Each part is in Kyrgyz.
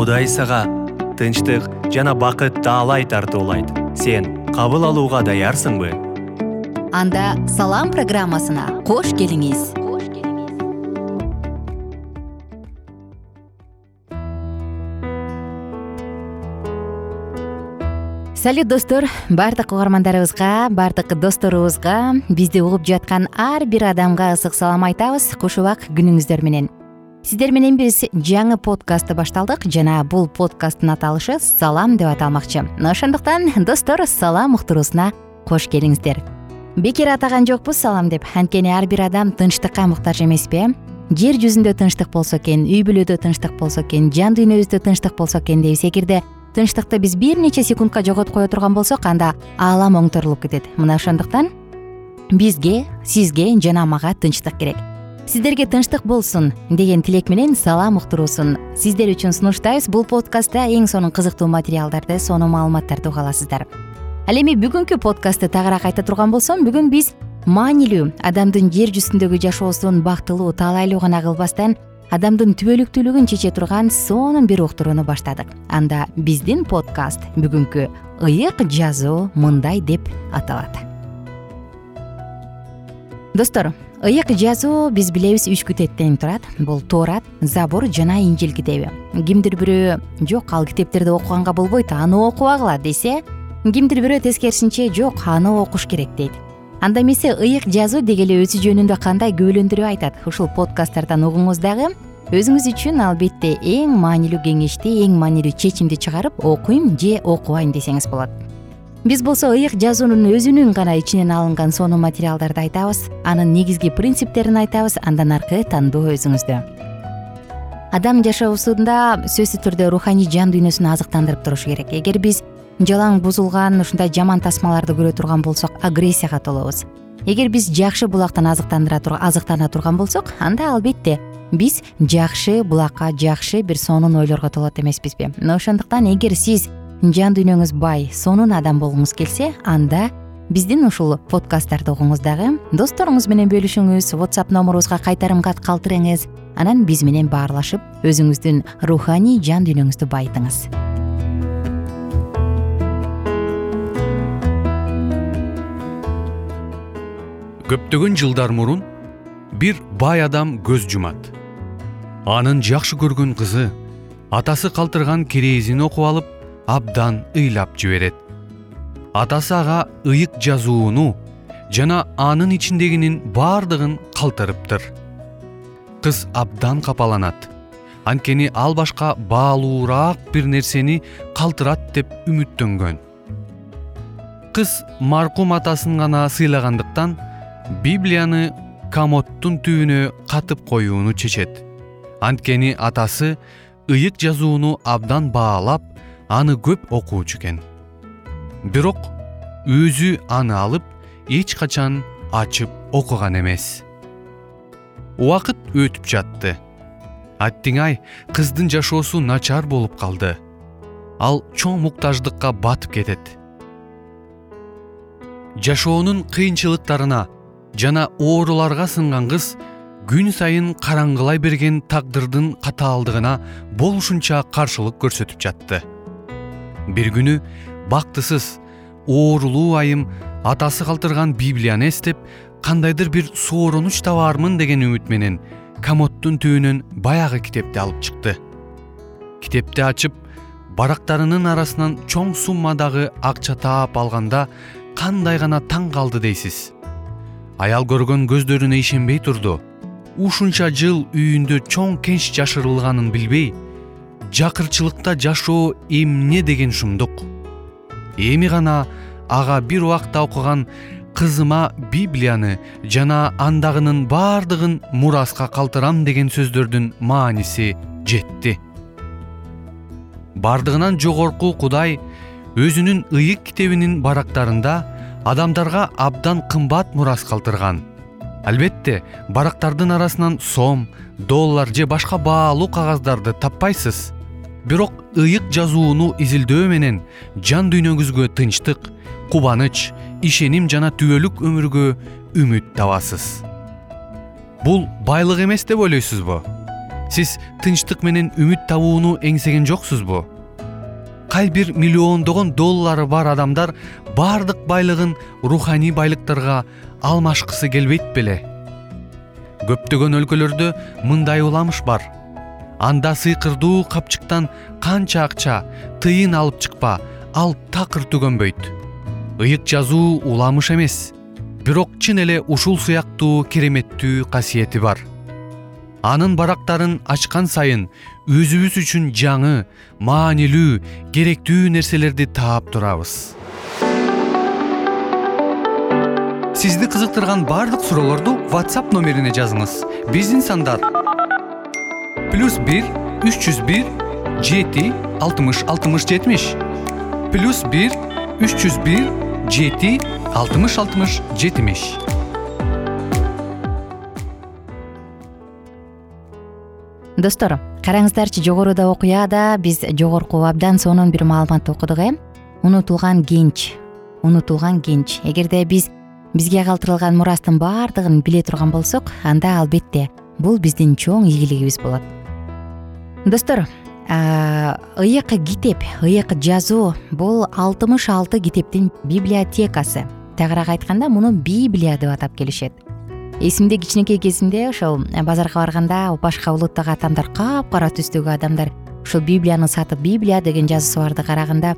кудай сага тынчтык жана бакыт таалай тартуулайт. Сен кабыл алууга даярсыңбы? Анда салам программасына кош келиңиз. Салют достор. Баардык угармандарыбызга баардык досторубузга бизди угуп жаткан ар бир адамга ысык салам айтабыз. Куш убак күнүңүздөр менен сиздер менен биз жаңы подкастты башталдык жана бул подкасттын аталышы салам деп аталмакчы ошондуктан достор салам уктуруусуна кош келиңиздер. Бекер атаган жокпуз салам деп. Анткени ар бир адам тынчтыкка муктаж эмеспи э жер жүзүндө тынчтык болсо экен үй бүлөдө тынчтык болсо экен жан дүйнөбүздө тынчтык болсо экен дейбиз эгерде тынчтыкты биз бир нече секундка жоготуп кое турган болсок анда аалам оңторулуп кетет. Мына ошондуктан бизге сизге жана мага тынчтык керек сиздерге тынчтык болсун деген тилек менен салам уктуруусун. Сиздер үчүн сунуштайбыз бул подкастта эң сонун кызыктуу материалдарды сонун маалыматтарды уга аласыздар ал эми бүгүнкү подкастты тагыраак айта турган болсом бүгүн биз маанилүү адамдын жер жүзүндөгү жашоосун бактылуу таалайлуу гана кылбастан адамдын түбөлүктүүлүгүн чече турган сонун бир уктурууну баштадык. Анда биздин подкаст бүгүнкү ыйык жазуу мындай деп аталат. Достор ыйык жазуу биз билебиз үч китептен турат. Бул тоорат забур жана инжил китеби. Кимдир бирөө жок ал китептерди окуганга болбойт аны окубагыла десе кимдир бирөө тескерисинче жок аны окуш керек дейт. Анда эмесе ыйык жазуу деги эле өзү жөнүндө кандай күбөлөндүрүп айтат? Ушул подкасттардан угуңуз дагы өзүңүз үчүн албетте эң маанилүү кеңешти эң маанилүү чечимди чыгарып окуйм же окубайм десеңиз болот биз болсо ыйык жазуунун өзүнүн гана ичинен алынган сонун материалдарды айтабыз. Анын негизги принциптерин айтабыз. Андан аркы тандоо өзүңүздө. Адам жашоосунда сөзсүз түрдө руханий жан дүйнөсүн азыктандырып турушу керек. Эгер биз жалаң бузулган ушундай жаман тасмаларды көрө турган болсок агрессияга толобуз. Эгер биз жакшы булактан азыктана турган болсок анда албетте биз жакшы булакка жакшы бир сонун ойлорго толот эмеспизби. Мына ошондуктан эгер сиз жан дүйнөңүз бай сонун адам болгуңуз келсе анда биздин ушул подкасттарды угуңуз дагы. Досторуңуз менен бөлүшүңүз whatsapp номурубузга кайтарым кат калтырыңыз. Анан биз менен баарлашып өзүңүздүн руханий жан дүйнөңүздү байытыңыз. Көптөгөн жылдар мурун бир бай адам көз жумат. Анын жакшы көргөн кызы атасы калтырган кирээзин окуп алып абдан ыйлап жиберет. Атасы ага ыйык жазууну жана анын ичиндегинин баардыгын калтырыптыр. Кыз абдан капаланат. Анткени ал башка баалуураак бир нерсени калтырат деп үмүттөнгөн. Кыз маркум атасын гана сыйлагандыктан библияны комодтун түбүнө катып коюуну чечет. Анткени атасы ыйык жазууну абдан баалап аны көп окуучу экен. Бирок өзү аны алып эч качан ачып окуган эмес. Убакыт өтүп жатты. Аттиң ай кыздын жашоосу начар болуп калды. Ал чоң муктаждыкка батып кетет. Жашоонун кыйынчылыктарына жана ооруларга сынган кыз күн сайын караңгылай берген тагдырдын катаалдыгына болушунча каршылык көрсөтүп жатты бир күнү бактысыз оорулуу айым атасы калтырган библияны эстеп кандайдыр бир сооронуч табаармын? деген үмүт менен комодтун түбүнөн баягы китепти алып чыкты. Китепти ачып барактарынын арасынан чоң суммадагы акча таап алганда кандай гана таң калды дейсиз. Аял көргөн көздөрүнө ишенбей турду. Ушунча жыл үйүндө чоң кенч жашырылганын билбей жакырчылыкта жашоо эмне деген шумдук эми гана ага бир убакта окуган кызыма библияны жана андагынын баардыгын мураска калтырам деген сөздөрдүн мааниси жетти. Бардыгынан жогорку кудай өзүнүн ыйык китебинин барактарында адамдарга абдан кымбат мурас калтырган. Албетте барактардын арасынан сом доллар же башка баалуу кагаздарды таппайсыз бирок ыйык жазууну изилдөө менен жан дүйнөңүзгө тынчтык кубаныч ишеним жана түбөлүк өмүргө үмүт табасыз. Бул байлык эмес деп ойлойсузбу? Сиз тынчтык менен үмүт табууну эңсеген жоксузбу? Кай бир миллиондогон доллары бар адамдар баардык байлыгын руханий байлыктарга алмашкысы келбейт беле. Көптөгөн өлкөлөрдө мындай уламыш бар анда сыйкырдуу капчыктан канча акча тыйын алып чыкпа ал такыр түгөнбөйт. Ыйык жазуу уламыш эмес бирок чын эле ушул сыяктуу кереметтүү касиети бар. Анын барактарын ачкан сайын өзүбүз үчүн жаңы маанилүү керектүү нерселерди таап турабыз. Сизди кызыктырган баардык суроолорду whatsapp номерине жазыңыз. Биздин сандар плюс бир үч жүз бир жети алтымыш алтымыш жетимиш. Плюс бир үч жүз бир жети алтымыш алтымыш жетимиш. Достор караңыздарчы жогоруда окуяда биз жогорку абдан сонун бир маалымат окудук э? Унутулган кенч унутулган кенч эгерде биз бизге калтырылган мурастын баардыгын биле турган болсок анда албетте бул биздин чоң ийгилигибиз болот достор ыйык китеп ыйык жазуу бул алтымыш алты китептин библиотекасы. Тагыраак айтканда муну библия деп атап келишет. Эсимде кичинекей кезимде ошол базарга барганда башка улуттагы атамдар капкара түстөгү адамдар ушул библияны сатып библия деген жазуусу барды караганда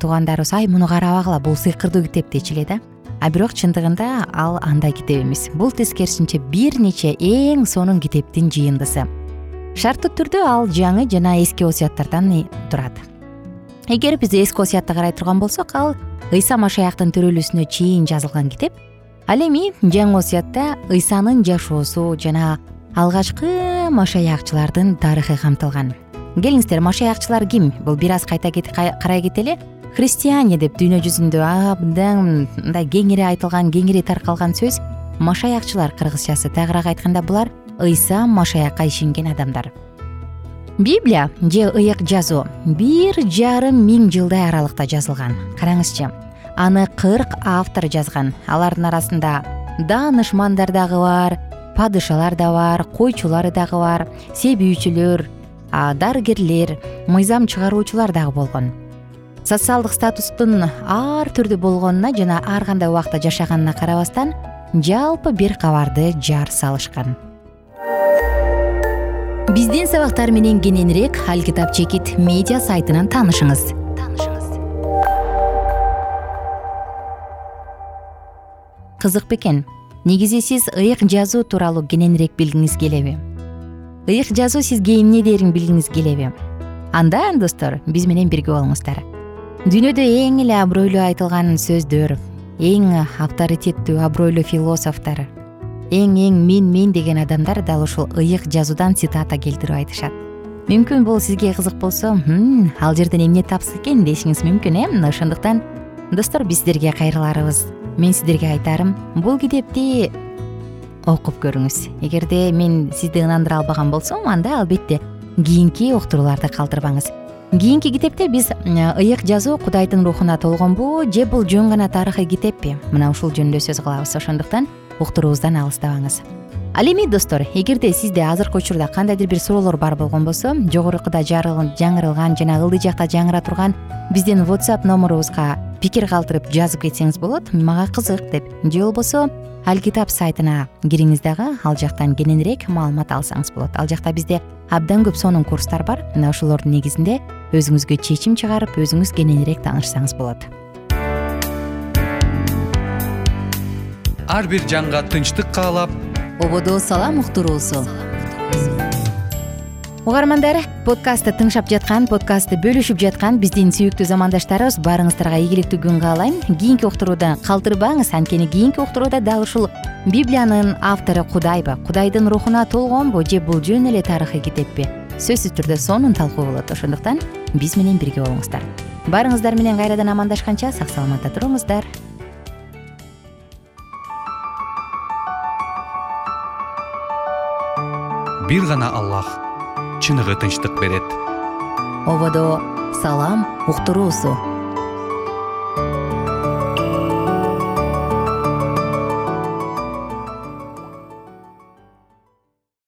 туугандарыбыз ай муну карабагыла бул сыйкырдуу китеп дечү эле да. А бирок чындыгында ал андай китеп эмес. Бул тескерисинче бир нече эң сонун китептин жыйындысы шарттуу түрдө ал жаңы жана эски осуяттардан турат. Эгер биз эски осуятты карай турган болсок ал ыйса машаяктын төрөлүүсүнө чейин жазылган китеп ал эми жаңы осуятта ыйсанын жашоосу жана алгачкы машаякчылардын тарыхы камтылган. Келиңиздер машаякчылар ким? Бул бир аз кайта карай кетели христиане деп дүйнө жүзүндө абдан мындай кеңири айтылган кеңири таркалган сөз машаякчылар кыргызчасы тагыраак айтканда булар ыйса машаякка ишенген адамдар. Библия же ыйык жазуу бир жарым миң жылдай аралыкта жазылган. Караңызчы аны кырк автор жазган. Алардын арасында даанышмандар дагы бар падышалар да бар койчулар дагы бар себүүчүлөр дарыгерлер мыйзам чыгаруучулар дагы болгон. Социалдык статустун ар түрдүү болгонуна жана ар кандай убакта жашаганына карабастан жалпы бир кабарды жар салышкан биздин сабактар менен кененирээк ал китап чекит медиа сайтынан таанышыңыз. Кызык бекен негизи сиз ыйык жазуу тууралуу кененирээк билгиңиз келеби? Ыйык жазуу сизге эмнедерин билгиңиз келеби? Анда достор биз менен бирге болуңуздар. Дүйнөдө эң эле абройлуу айтылган сөздөр эң авторитеттүү абройлуу философтор эң эң мен мен деген адамдар дал ушул ыйык жазуудан цитата келтирип айтышат. Мүмкүн бул сизге кызык болсо ал жерден эмне тапса экен? дешиңиз мүмкүн э? Мына ошондуктан достор биз сиздерге кайрыларыбыз. Мен сиздерге айтарым бул китепти окуп көрүңүз. Эгерде мен сизди ынандыра албаган болсом анда албетте кийинки уктурууларды калтырбаңыз. Кийинки китепте биз ыйык жазуу кудайдын рухуна толгонбу же бул жөн гана тарыхый китеппи? Мына ушул жөнүндө сөз кылабыз. Ошондуктан уктуруубуздан алыстабаңыз. Ал эми достор эгерде сизде азыркы учурда кандайдыр бир суроолор бар болгон болсо жогорукуда жаңырылган жана ылдый жакта жаңыра турган биздин whatsapp номурубузга пикир калтырып жазып кетсеңиз болот мага кызык деп. Же болбосо ал китап сайтына кириңиз дагы ал жактан кененирээк маалымат алсаңыз болот. Ал жакта бизде абдан көп сонун курстар бар. Мына ошолордун негизинде өзүңүзгө чечим чыгарып өзүңүз кененирээк таанышсаңыз болот ар бир жанга тынчтык каалап ободо салам уктуруусу угармандар подкастты тыңшап жаткан подкастты бөлүшүп жаткан биздин сүйүктүү замандаштарыбыз баарыңыздарга ийгиликтүү күн каалайм. Кийинки уктуруудан калтырбаңыз анткени кийинки уктурууда дал ушул. Библиянын автору кудайбы кудайдын рухуна толгонбу же бул жөн эле тарыхый китеппи сөзсүз түрдө сонун талкуу болот. Ошондуктан биз менен бирге болуңуздар. Баарыңыздар менен кайрадан амандашканча сак саламатта туруңуздар бир гана аллах чыныгы тынчтык берет. Ободо салам уктуруусу